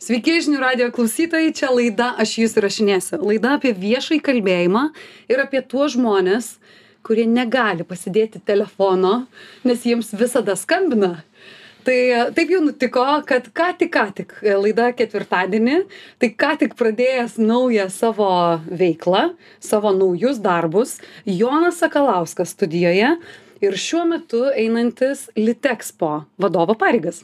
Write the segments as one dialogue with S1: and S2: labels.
S1: Sveiki, žinių radio klausytojai, čia laida Aš jūs įrašinėsiu. Laida apie viešai kalbėjimą ir apie tuos žmonės, kurie negali pasidėti telefono, nes jiems visada skambina. Tai taip jau nutiko, kad ką tik, ką tik, laida ketvirtadienį, tai ką tik pradėjęs naują savo veiklą, savo naujus darbus, Jonas Sakalauskas studijoje ir šiuo metu einantis Litexpo vadovo pareigas.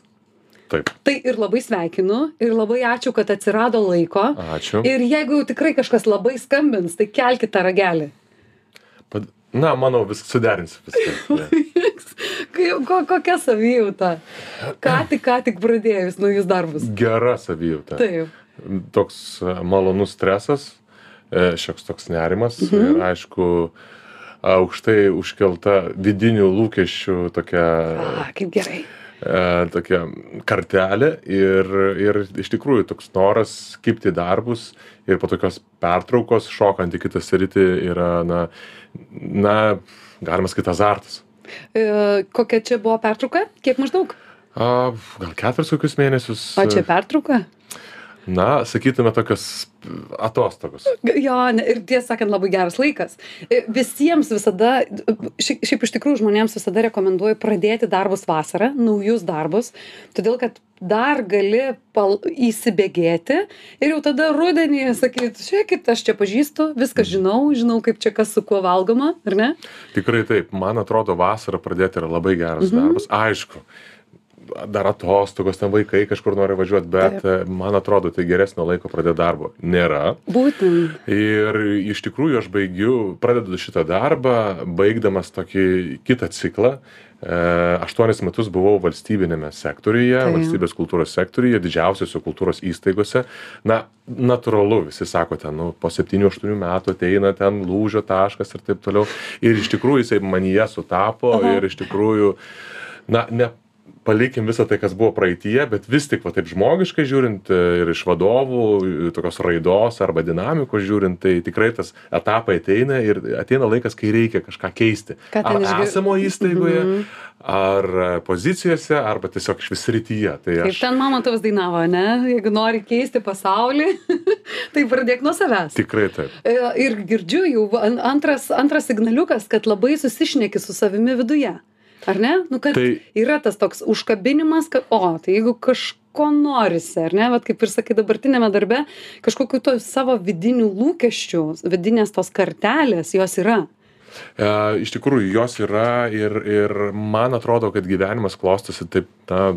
S2: Taip.
S1: Tai ir labai sveikinu ir labai ačiū, kad atsirado laiko.
S2: Ačiū.
S1: Ir jeigu jau tikrai kažkas labai skambins, tai kelkite ragelį.
S2: Pad... Na, manau, viską suderinsiu. Viską.
S1: Ko, kokia savijauta? Ką tik, ką tik pradėjus naujus darbus.
S2: Gera savijauta.
S1: Taip.
S2: Toks e, malonus stresas, e, šioks toks nerimas mhm. ir aišku, aukštai užkelta vidinių lūkesčių tokia.
S1: A, kaip gerai
S2: tokia kartelė ir, ir iš tikrųjų toks noras kipti darbus ir po tokios pertraukos šokant į kitą sritį yra, na, na galima sakyti, azartas.
S1: E, kokia čia buvo pertrauka? Kiek maždaug?
S2: A, gal keturis kokius mėnesius.
S1: O čia pertrauka?
S2: Na, sakytume, tokios atostogos.
S1: Jo, ir tiesą sakant, labai geras laikas. E, visiems visada, šiaip, šiaip iš tikrųjų žmonėms visada rekomenduoju pradėti darbus vasarą, naujus darbus, todėl kad dar gali pal, įsibėgėti ir jau tada rudenį sakyti, žiūrėkit, aš čia pažįstu, viską žinau, žinau, kaip čia kas su kuo valgoma, ar ne?
S2: Tikrai taip, man atrodo, vasarą pradėti yra labai geras mhm. darbas. Aišku, dar atostogos, ten vaikai kažkur nori važiuoti, bet Taip. man atrodo, tai geresnio laiko pradėti darbo nėra.
S1: Būtent.
S2: Ir iš tikrųjų aš baigiu, pradedu šitą darbą, baigdamas tokį kitą ciklą. E, aštuonis metus buvau valstybinėme sektoriuje, tai. valstybės kultūros sektoriuje, didžiausiose kultūros įstaigose. Na, natūralu, visi sako, ten, nu, po 7-8 metų ateina ten lūžio taškas ir taip toliau. Ir iš tikrųjų jisai manyje sutapo Aha. ir iš tikrųjų, na, ne palikim visą tai kas buvo praeityje bet vis tik va taip žmogiškai žiūrint e, ir iš vadovų e, tokios raidos arba dinamikos žiūrint tai tikrai tas etapai ateina ir ateina laikas kai reikia kažką keisti. Ar esamoje įstaigoje mhm. ar e, pozicijose arba tiesiog išvis srityje. Tai
S1: aš kaip ten mamontovas dainavo ane jeigu nori keisti pasaulį tai pradėk nuo savęs.
S2: Tikrai taip.
S1: Ir girdžiu jau antras antras signaliukas kad labai susišneki su savimi viduje ar ne? Nu kad
S2: tai
S1: yra tas toks užkabinimas kad o tai jeigu kažko norisi ar ne? Vat kaip ir sakai dabartiniame darbe kažkokių to savo vidinių lūkesčių vidinės tos kartelės jos yra.
S2: E, iš tikrųjų, jos yra ir, ir man atrodo, kad gyvenimas klostosi taip, na,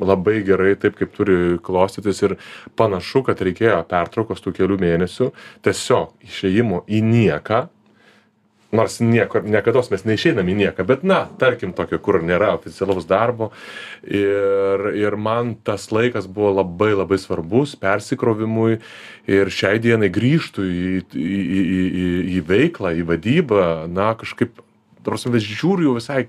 S2: labai gerai, taip kaip turi klostytis ir panašu, kad reikėjo pertraukos tų kelių mėnesių, tiesiog išėjimo į nieką, nors niekur niekados mes neišeinam į nieką bet na tarkim tokio kur nėra oficialaus darbo. Ir ir man tas laikas buvo labai labai svarbus persikrovimui. Ir šiai dienai grįžtu į į į į į veiklą į vadybą na kažkaip ta prasme vis žiūriu visai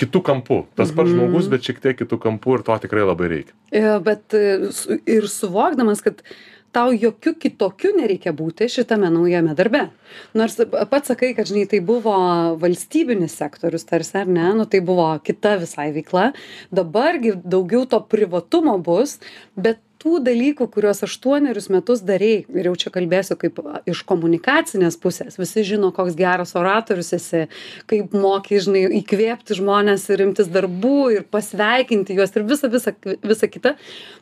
S2: kitu kampu. Tas pats žmogus bet šiek tiek kitu kampu ir to tikrai labai reikia.
S1: Bet e, ir suvokdamas kad tau jokiu kitokiu nereikia būti šitame naujame darbe. Nors pats sakai kad žinai tai buvo valstybinis sektorius tarsi ar ne? Nu tai buvo kita visai veikla. Dabar gi daugiau to privatumo bus bet tų dalykų kuriuos aštuonerius metus darei. Ir jau čia kalbėsiu kaip iš komunikacinės pusės. Visi žino koks geras oratorius esi kaip moki žinai įkvėpti žmones ir imtis darbų ir pasveikinti juos ir visa visa visa kita.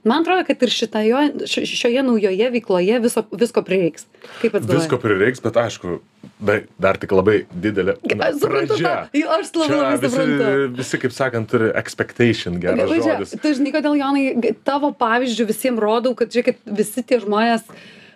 S1: Man atrodo kad ir šitoje šioje naujoje veikloje viso visko prireiks. Kaip pats galvoji?
S2: Visko prireiks bet aišku dar, dar tik labai didelė na, pradžia.
S1: Jo, aš labai, labai suprantu.
S2: Visi, kaip sakant, turi expectation geras žodis.
S1: Tu žinai, kodėl, Jonai, tavo pavyzdžių visiems rodau, kad, žiūrėk, visi tie žmonės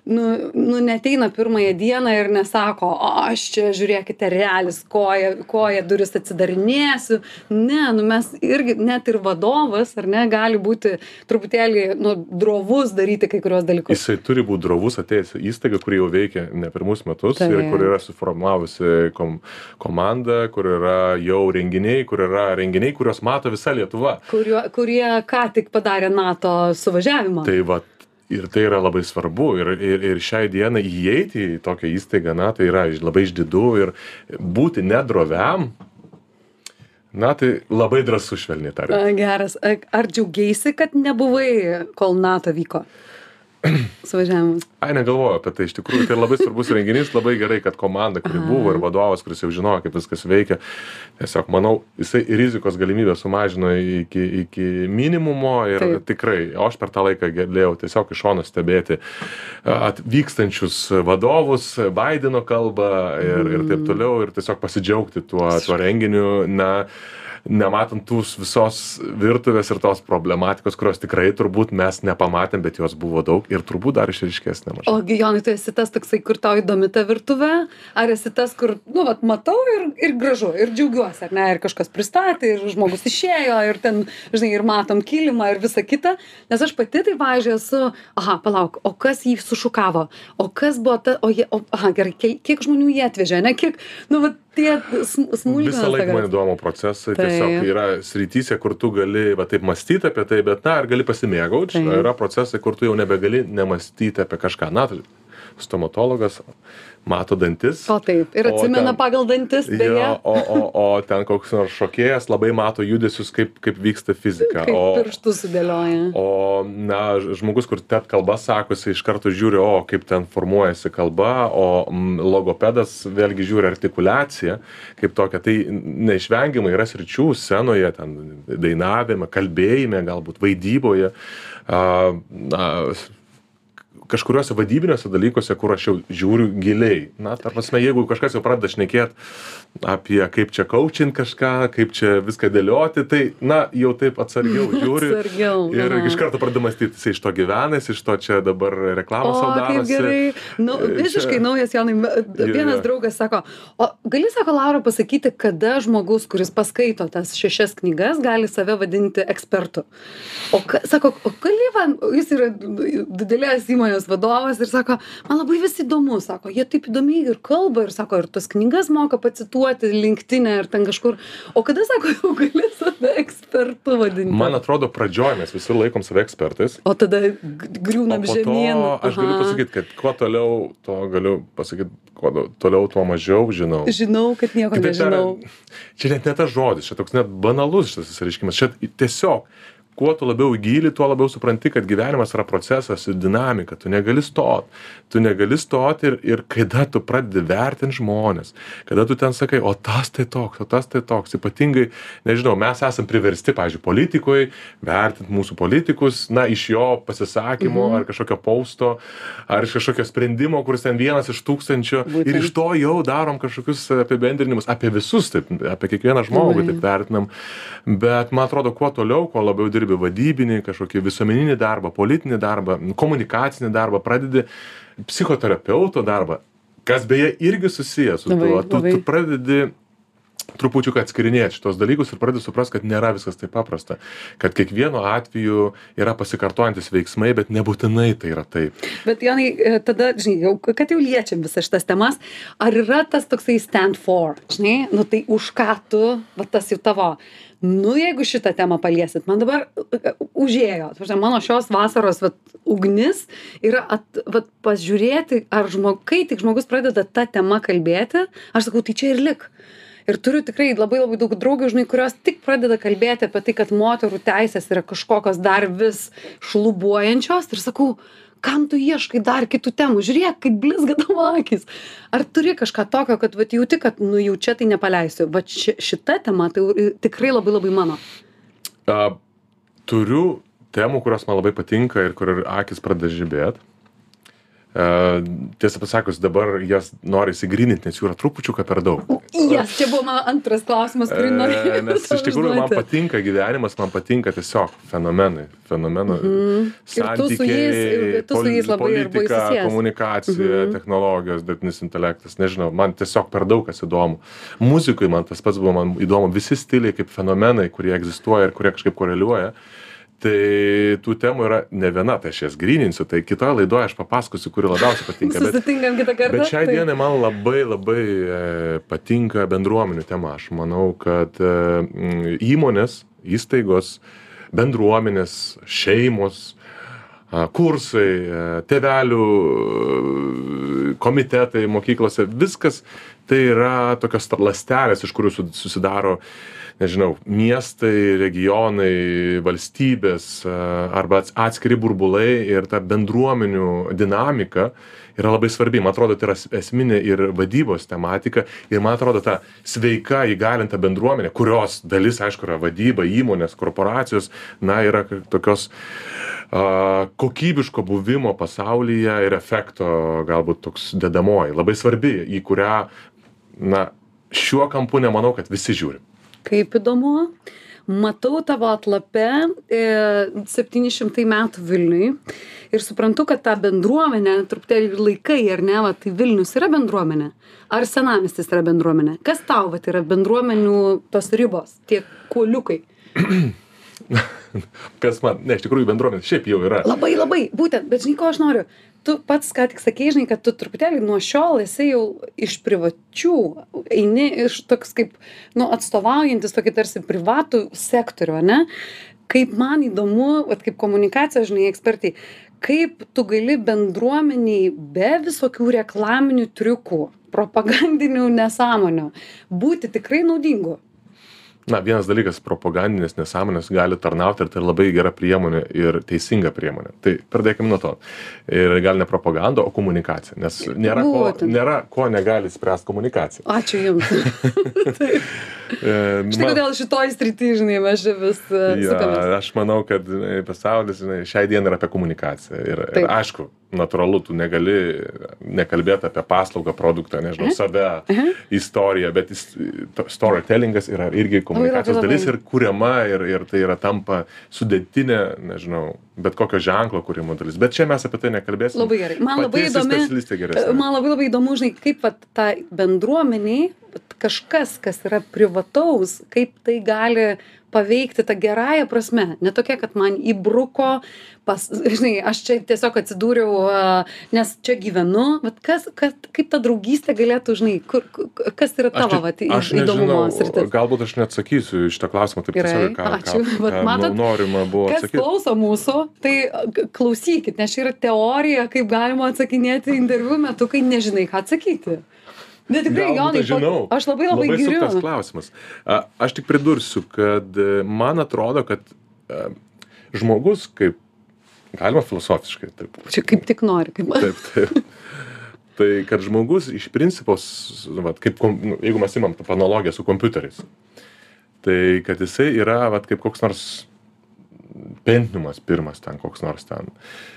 S1: nu nu neateina pirmąją dieną ir nesako o aš čia žiūrėkite erelis koja koja duris atsidarinėsiu. Ne nu mes irgi net ir vadovas ar ne gali būti truputėlį nu drovus daryti kai kuriuos dalykus.
S2: Jisai turi būt drovus atėjęs į įstaigą kuri jau veikia ne pirmus metus ir kur yra suformavusi kom komandą kur yra jau renginiai kur yra renginiai kuriuos mato visa lietuva.
S1: Kuriuo kurie ką tik padarė nato suvažiavimą.
S2: Tai vat ir tai yra labai svarbu. Ir ir ir šiai dienai įeiti į tokią įstaigą na tai yra labai išdidu ir būti nedroviam na tai labai drąsu švelniai tariant.
S1: Geras. Ar džiaugeisi kad nebuvai kol nato vyko suvažiavimas?
S2: Ai, negalvoju apie tai, iš tikrųjų, tai labai svarbus renginys, labai gerai, kad komanda, kuri Aha. buvo ir vadovas, kuris jau žinojo, kaip viskas veikia, tiesiog manau, jisai rizikos galimybę sumažino iki, iki minimumo ir Taip. tikrai, o aš per tą laiką galėjau tiesiog iš šono stebėti atvykstančius vadovus, Bideno kalbą ir, ir taip mm. toliau ir tiesiog pasidžiaugti tuo, tuo renginiu. Na, nematant tų visos virtuvės ir tos problematikos, kurios tikrai turbūt mes nepamatėm, bet jos buvo daug ir turbūt dar išriškės nemažai.
S1: O Gijonai, tu esi tas toksai, kur tau įdomi ta virtuvė, ar esi tas, kur, nu, vat, matau ir, ir gražu, ir džiaugiuosi, ar ne, ir kažkas pristatė, ir žmogus išėjo, ir ten, žinai, ir matom kilimą, ir visa kita, nes aš pati tai, važiuoju, esu, aha, palauk, o kas jį sušukavo, o kas buvo ta, o jie, o, aha, gerai, kiek, kiek žmonių jie atvežė, ne, kiek, nu, vat, tie smulkmenos.
S2: Visą laiką man įdomu procesai, tai. tiesiog yra srityse, kur tu gali va, taip mąstyti apie tai, bet na, ar gali pasimėgauti, yra procesai, kur tu jau nebegali nemastyti apie kažką. Na, tai stomatologas mato dantis.
S1: O taip, ir atsimena ten, pagal dantis.
S2: Jo, o, o, o ten koks nors šokėjas labai mato judesius, kaip, kaip vyksta fizika.
S1: Kaip o, pirštus sudėlioja.
S2: O, na, žmogus, kur tet kalba sakosi, iš karto žiūri, o kaip ten formuojasi kalba, o m, logopedas vėlgi žiūri artikulaciją kaip tokią. Tai neišvengiamai yra sričių scenoje, ten dainavime, kalbėjime, galbūt vaidyboje. A, na, kažkuriuose vadybiniuose dalykuose, kur aš jau žiūriu giliai. Na, ta prasme, jeigu kažkas jau pradeda šnekėti apie kaip čia coaching kažką, kaip čia viską dėlioti, tai, na, jau taip atsargiau žiūri.
S1: atsargiau.
S2: Ir aha. iš karto pradeda mąstyti, jis iš to gyvenęs, iš to čia dabar reklamą savo daro.
S1: Gerai. Nu, e, visiškai čia... naujas Jonai. Vienas yeah. draugas sako, o gali, sako Laura, pasakyti, kada žmogus, kuris paskaito tas šešias knygas, gali save vadinti ekspertu. O, ka, sako, o gali man, jis yra didelės įmonės vadovas ir sako, man labai vis įdomu, sako, jie taip įdomiai ir kalba ir sako, ir tas knygas moka pacituoti cituoti linktinę ar ten kažkur. O kada sako, jau gali save ekspertu vadinti?
S2: Man atrodo, pradžioje mes visi laikom save ekspertais.
S1: O tada griūnam žemyn.
S2: Aš galiu pasakyti, kad kuo toliau, to galiu pasakyti, kuo toliau, tuo mažiau žinau.
S1: Žinau, kad nieko Kitaip nežinau.
S2: Čia net ne tas žodis, čia toks net banalus šitas išreiškimas. Čia tiesiog kuo tu labiau į gylį, tuo labiau supranti, kad gyvenimas yra procesas ir dinamika, tu negali stot, tu negali stot ir, ir kada tu pradedi vertinti žmonės, kada tu ten sakai, o tas tai toks, o tas tai toks, ypatingai, nežinau, mes esame priversti, pažiūrėjau, politikoje vertinti mūsų politikus, na, iš jo pasisakymo mhm. ar kažkokio pausto, ar iš kažkokio sprendimo, kuris ten vienas iš tūkstančio Būtent. ir iš to jau darom kažkokius apibendrinimus. Apie visus, taip, apie kiekvieną žmogų taip vertinam, bet man atrodo, kuo toliau, kuo labiau dirbi dirbi vadybinį, kažkokį visuomeninį darbą, politinį darbą, komunikacinį darbą, pradedi psichoterapeuto darbą, kas beje irgi susijęs su labai, tuo. Tu, labai. tu pradedi trupučiuką atskirinėti šitos dalykus ir pradedi suprast, kad nėra viskas taip paprasta. Kad kiekvienu atveju yra pasikartojantis veiksmai, bet nebūtinai tai yra taip.
S1: Bet Jonai, e, tada, žinai, jau, kad jau liečiam visas šitas temas, ar yra tas toksai stand for, žinai, nu tai už ką tu, va tas jau tavo nu jeigu šitą temą paliesit man dabar e, užėjo ta prasme mano šios vasaros vat ugnis yra at vat pažiūrėti ar žmog kai tik žmogus pradeda ta tema kalbėti aš sakau tai čia ir lik ir turiu tikrai labai labai daug draugių žinai kurios tik pradeda kalbėti apie tai kad moterų teisės yra kažkokios dar vis šlubuojančios. Ir sakau kam tu ieškai dar kitų temų? Žiūrėk kaip blizga tavo akys. Ar turi kažką tokio kad vat jauti kad nu jau čia tai nepaleisiu? Vat ši šita tema tai tikrai labai labai mano.
S2: A, turiu temų kurios man labai patinka ir kur akys pradeda žibėt tiesą pasakius dabar jas nori išsigrynint nes jų yra trupučiuką per daug.
S1: Jas čia buvo mano antras klausimas kurį norėjau
S2: nes iš tikrųjų man patinka gyvenimas man patinka tiesiog fenomenai fenomenų
S1: mhm.
S2: santykiai politika komunikacija mhm. technologijos dirbtinis intelektas nežinau man tiesiog per daug kas įdomu. Muzikoj man tas pats buvo man įdomu visi stiliai kaip fenomenai kurie egzistuoja ir kurie kažkaip koreliuoja tai tų temų yra ne viena, tai aš jas grininsiu, tai kitoje laidoje aš papasakosiu, kuri labiausiai patinka.
S1: Bet, Susitinkam kitą kartą.
S2: Bet šiai dienai man labai labai e, patinka bendruomenių tema. Aš manau, kad e, įmonės, įstaigos, bendruomenės, šeimos, kursai, e, tėvelių komitetai mokyklose viskas tai yra tokios ląstelės iš kurių su susidaro nežinau miestai regionai valstybės arba atskiri burbulai ir ta bendruomenių dinamika yra labai svarbi. Man atrodo tai yra esminė ir vadybos tematika. Ir man atrodo ta sveika įgalinta bendruomenė kurios dalis aišku yra vadyba įmonės korporacijos na yra tokios a, kokybiško buvimo pasaulyje ir efekto galbūt toks dedamoji. Labai svarbi į kurią na šiuo kampu nemanau kad visi žiūri
S1: kaip įdomu matau tavo atlape e, 700 metų Vilniui ir suprantu, kad ta bendruomenė, truputėlį laikai, ar ne, va, tai Vilnius yra bendruomenė, ar senamistis yra bendruomenė. Kas tau va, yra bendruomenių tos ribos, tie kuoliukai?
S2: Kas man, ne, iš tikrųjų bendruomenė šiaip jau yra.
S1: Labai, labai, būtent, bet žinai, ko aš noriu? Tu pats ką tik sakei žinai kad tu truputėlį nuo šiol esi jau iš privačių eini iš toks kaip nu atstovaujantis tokį tarsi privatų sektorių ane? Kaip man įdomu vat kaip komunikacijos žinai ekspertei kaip tu gali bendruomenei be visokių reklaminių triukų propagandinių nesąmonių būti tikrai naudingu
S2: na vienas dalykas propagandinės nesąmonės gali tarnauti ir tai labai gera priemonė ir teisinga priemonė. Tai pradėkim nuo to. Ir gal ne propaganda o komunikacija nes nėra ko nėra ko negali spręst komunikacija.
S1: Ačiū jums. Taip. Štai kodėl šitoj srity žinai mes čia vis e, sukamės.
S2: Aš manau kad pasaulis žinai šiai dienai yra apie komunikaciją. Ir, ir aišku natūralu tu negali nekalbėt apie paslaugą produktą nežinau save istoriją bet storytellingas yra irgi komunikacijos dalis ir kuriama ir ir tai yra tampa sudėtinė nežinau bet kokio ženklo kūrimo dalis. Bet čia mes apie tai nekalbėsim.
S1: Labai gerai. Man labai įdomi man labai labai įdomu žinai kaip vat tai bendruomenei kažkas kas yra privataus kaip tai gali paveikti ta gerąja prasme ne tokia kad man įbruko pas žinai aš čia tiesiog atsidūriau nes čia gyvenu vat kas kad kaip ta draugystė galėtų žinai kur kas yra tavo vat įdomumo sritis?
S2: galbūt aš neatsakysiu į šitą klausimą taip tiesiogiai ką ką ką nu, norima buvo
S1: kas klauso mūsų tai klausykit nes čia yra teorija kaip galima atsakinėti interviu metu kai nežinai ką atsakyti Bet tikrai, Jonai, aš žinau. Aš labai labai, labai giriu.
S2: Tas klausimas. A, aš tik pridursiu, kad e, man atrodo, kad e, žmogus kaip, galima filosofiškai, taip.
S1: Čia kaip tik nori, kaip man.
S2: Taip, taip. Tai kad žmogus iš principo, vat, kaip, nu, jeigu mes imam tą analogiją su kompiuteriais, tai kad jisai yra vat, kaip koks nors Pentiumas pirmas ten, koks nors ten. Uh,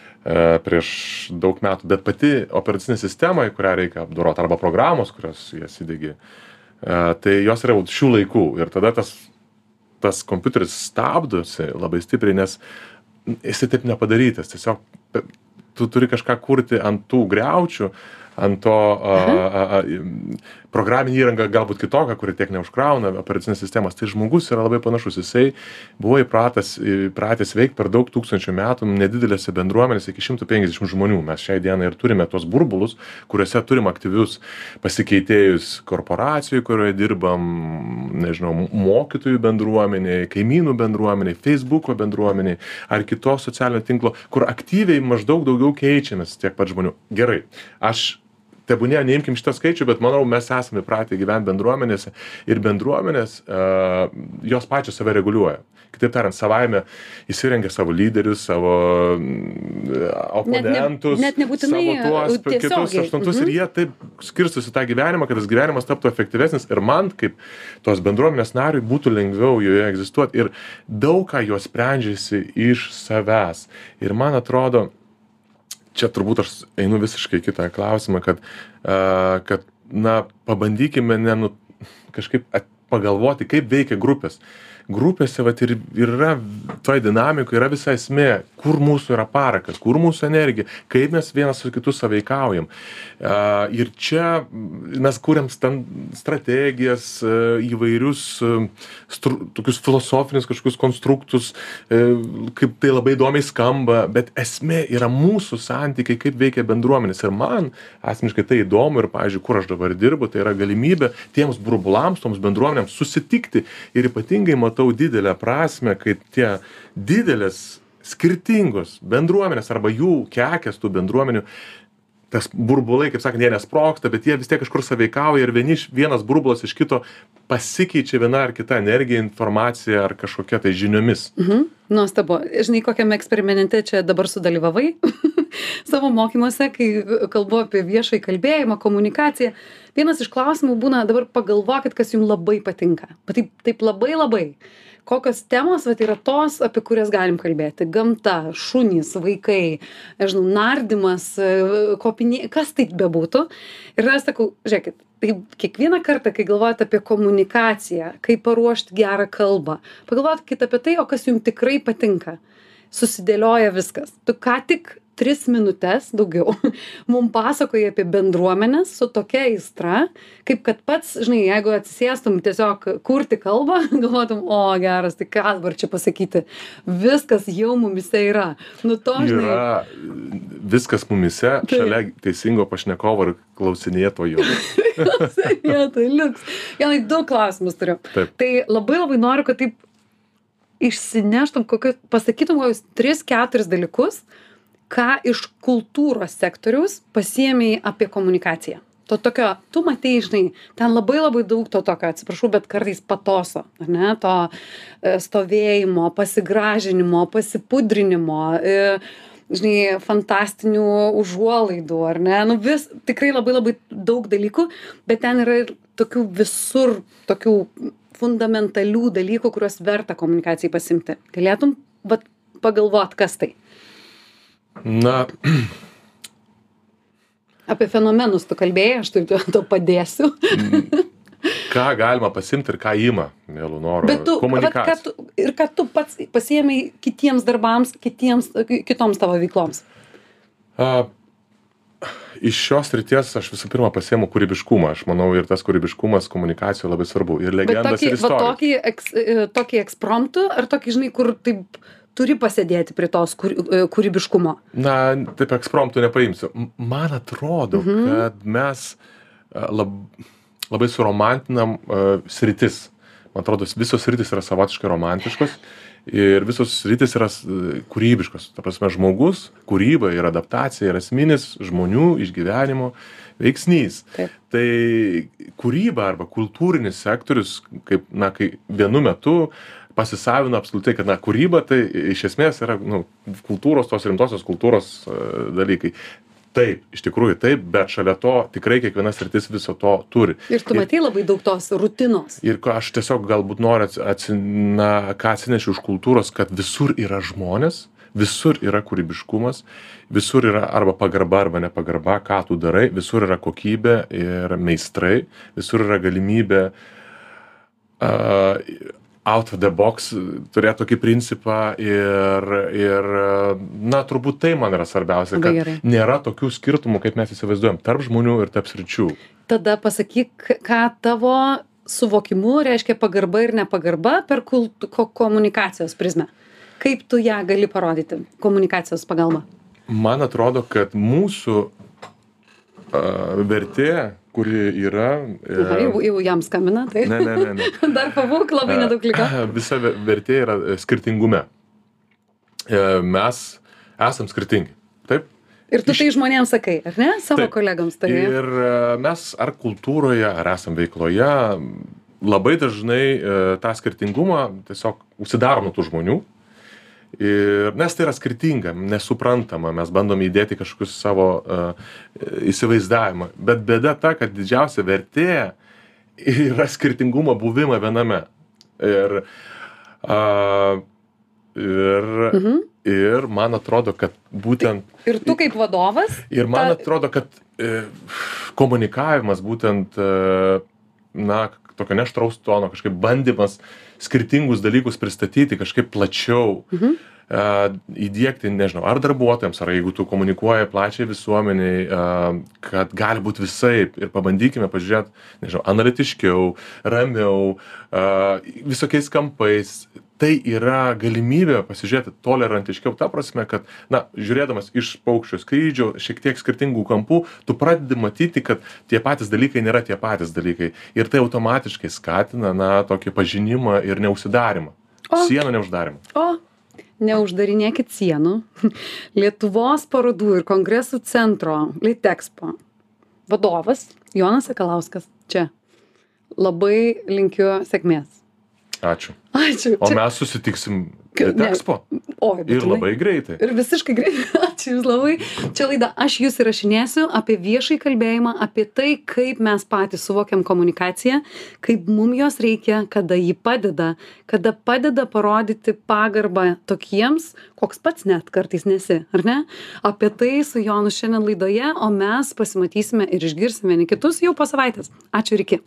S2: prieš daug metų, bet pati operacinė sistema, kurią reikia apdoroti, arba programos, kurios jas įdėgi, e, tai jos yra šių laikų. Ir tada tas, tas kompiuteris stabdosi labai stipriai, nes jisai taip nepadarytas, tiesiog tu turi kažką kurti ant tų greučių, ant to a, a, a, programinė įranga galbūt kitokia, kuri tiek neužkrauna operacinės sistemas, tai žmogus yra labai panašus. Jisai buvo įpratęs, įpratęs veikti per daug tūkstančių metų nedidelėse bendruomenėse iki 150 žmonių. Mes šiai dienai ir turime tos burbulus, kuriuose turim aktyvius pasikeitėjus korporacijų, kurioje dirbam, nežinau, mokytojų bendruomeniai, kaimynų bendruomeniai, Facebook'o bendruomeniai ar kitos socialinio tinklo, kur aktyviai maždaug daugiau keičiamės tiek pat žmonių. Gerai, aš tebūnie neimkim šitą skaičių bet manau mes esam įpratę gyvent bendruomenėse ir bendruomenės a, jos pačios save reguliuoja. Kitaip tariant savaime įsirengia savo lyderius savo oponentus
S1: net, ne, net nebūtinai
S2: tuos kitus aštuntus mhm. ir jie taip skirstosi tą gyvenimą kad tas gyvenimas taptų efektyvesnis ir man kaip tos bendruomenės nariui būtų lengviau joje egzistuoti ir daug ką jos sprendžiasi iš savęs. Ir man atrodo čia turbūt aš einu visiškai kitą klausimą, kad, uh, kad na, pabandykime nenu, kažkaip at, pagalvoti, kaip veikia grupės. Grupėse vat ir ir yra toj dinamikoj yra visa esmė kur mūsų yra parakas kur mūsų energija kaip mes vienas su kitu sąveikaujam a ir čia mes kuriam strategijas įvairius stru tokius filosofinius kažkokius konstruktus e, kaip tai labai įdomiai skamba bet esmė yra mūsų santykiai kaip veikia bendruomenės. Ir man asmeniškai tai įdomu ir pavyzdžiui kur aš dabar dirbu tai yra galimybė tiems burbulams toms bendruomenėms susitikti. Ir ypatingai matau didelę prasmę kai tie didelės skirtingos bendruomenės arba jų kekės tų bendruomenių tas burbulai kaip sakant jie nesprogsta bet jie vis tiek kažkur sąveikauja ir vieni vienas burbulas iš kito pasikeičia viena ar kita energija informacija ar kažkokia tai žiniomis
S1: Mhm. Nuostabu. Žinai, kokiame eksperimente čia dabar sudalyvavai savo mokymuose, kai kalbu apie viešai kalbėjimą, komunikaciją. Vienas iš klausimų būna, dabar pagalvokit, kas jums labai patinka. Bet taip, taip labai labai. Kokios temos vat, yra tos, apie kurias galim kalbėti. Gamta, šunys, vaikai, nežinau, nardymas, kopinė, kas tai bebūtų. Ir aš sakau, žiūrėkit, tai kiekvieną kartą, kai galvojate apie komunikaciją, kaip paruošti gerą kalbą, pagalvokit apie tai, o kas jums tikrai patinka. Susidėlioja viskas. Tu ką tik tris minutes daugiau mum pasakoji apie bendruomenes su tokia aistra, kaip kad pats, žinai, jeigu atsisėstum tiesiog kurti kalbą, galvotum, o geras, tai ką dabar čia pasakyti, viskas jau mumise yra. Nu to, žinai.
S2: yra viskas mumise šalia teisingo pašnekovo ir klausinėtojo
S1: Vietoj, liuks. Janai, du klausimus turiu.
S2: Taip.
S1: Tai labai labai noriu, kad taip išsineštum, kokio, pasakytum kokius tris, keturis dalykus, ką iš kultūros sektoriaus pasiemiai apie komunikaciją. To tokio, tu matei, žinai, ten labai labai daug to tokio, atsiprašau, bet kartais patoso, ar ne, to e, stovėjimo, pasigražinimo, pasipudrinimo, e, žinai, fantastinių užuolaidų, ar ne, nu vis, tikrai labai labai daug dalykų, bet ten yra ir tokių visur, tokių fundamentalių dalykų, kuriuos verta komunikacijai pasimti. Galėtum, vat, pagalvot, kas tai.
S2: Na
S1: Apie fenomenus tu kalbėjai, aš taip to padėsiu.
S2: ką galima pasimti ir ką ima mielu noru
S1: Bet tu, vat, ką tu, ir ką tu pats pasiėmei kitiems darbams, kitiems, kitoms tavo veikloms.
S2: A, iš šios ryties aš visų pirma pasiemu kūrybiškumą aš manau ir tas kūrybiškumas komunikacijoj labai svarbu ir
S1: Bet
S2: legendas
S1: tokį,
S2: ir
S1: va, tokį, eks, e, tokį ekspromptų, ar tokį, žinai, kur taip turi pasėdėti prie tos kūry, e, kūrybiškumo.
S2: na taip ekspromtų nepaimsiu man atrodo
S1: Mhm.
S2: kad mes a, lab, labai suromantinam a, sritis man atrodo visos sritys yra savotiškai romantiškos ir visos sritys yra kūrybiškos ta prasme žmogus kūryba ir adaptacija yra esminis žmonių išgyvenimo veiksnys
S1: Taip.
S2: tai kūryba arba kultūrinis sektorius kaip na kai vienu metu pasisavino apskritai kad na kūryba tai iš esmės yra nu kultūros tos rimtosios kultūros e, dalykai taip iš tikrųjų taip bet šalia to tikrai kiekviena sritis viso to turi
S1: Ir tu matei labai daug tos rutinos.
S2: ir aš tiesiog galbūt noriu atsi atsi na ką atsinešiau iš kultūros kad visur yra žmonės visur yra kūrybiškumas visur yra arba pagarba arba nepagarba ką tu darai visur yra kokybė ir meistrai visur yra galimybė a, out of the box turėt tokį principą ir ir na turbūt tai man yra svarbiausia kad nėra tokių skirtumų kaip mes įsivaizduojam tarp žmonių ir tarp sričių
S1: Tada pasakyk, ką tavo suvokimu reiškia pagarba ir nepagarba per kult, ko, komunikacijos prizmę. Kaip tu ją gali parodyti komunikacijos pagalba?
S2: man atrodo kad mūsų a, vertė kuri yra e,
S1: Aha, jau, jau jam skambina, tai.
S2: ne ne ne ne
S1: Dar pavūk, labai nedaug liko.
S2: visa ve- vertė yra e, skirtingume E, mes esam skirtingi taip
S1: Ir tu
S2: iš-
S1: tai žmonėms sakai, ar ne? Savo
S2: Taip.
S1: kolegams tai.
S2: Ir e, mes ar kultūroje, ar esam veikloje, labai dažnai e, tą skirtingumą tiesiog užsidarom nuo tų žmonių. Ir, nes tai yra skirtinga, nesuprantama, mes bandom įdėti kažkokius savo uh, įsivaizdavimą. Bet bėda ta, kad didžiausia vertė yra skirtingumo buvimą viename. Ir, uh, ir,
S1: Mhm.
S2: ir man atrodo, kad būtent
S1: Ir tu kaip vadovas,
S2: Ir man
S1: Ta-
S2: atrodo, kad e, komunikavimas būtent, e, na, tokio neštraus tono, kažkaip bandymas skirtingus dalykus pristatyti kažkaip plačiau,
S1: Mhm.
S2: Įdėkti, nežinau, ar darbuotojams, ar jeigu tu komunikuoji plačiai visuomeniai, kad gali būti visai ir pabandykime pažiūrėti, nežinau, analitiškiau, ramiau, visokiais kampais. Tai yra galimybė pasižiūrėti tolerantiškiau, ta prasme, kad, na, žiūrėdamas iš paukščio skrydžio, šiek tiek skirtingų kampų, tu pradedi matyti, kad tie patys dalykai nėra tie patys dalykai. Ir tai automatiškai skatina, na, tokį pažinimą ir neužsidarimą.
S1: O.
S2: Sienų neuždarimą.
S1: o, neuždarinėkit sienų. Lietuvos parodų ir kongresų centro Litexpo vadovas Jonas Sakalauskas čia. Labai linkiu sėkmės.
S2: Ačiū.
S1: Ačiū.
S2: O
S1: Čia-
S2: mes susitiksim Expo.
S1: Oi,
S2: Ir
S1: būtinai.
S2: labai greitai.
S1: Ir visiškai greitai. Ačiū Jums labai. Čia laida Aš Jūs įrašinėsiu apie viešai kalbėjimą, apie tai, kaip mes patys suvokiam komunikaciją, kaip mums jos reikia, kada ji padeda, kada padeda parodyti pagarbą tokiems, koks pats net kartais nesi, ar ne? Apie tai su Jonu šiandien laidoje, o mes pasimatysime ir išgirsime vieni kitus jau po savaitės. Ačiū ir iki.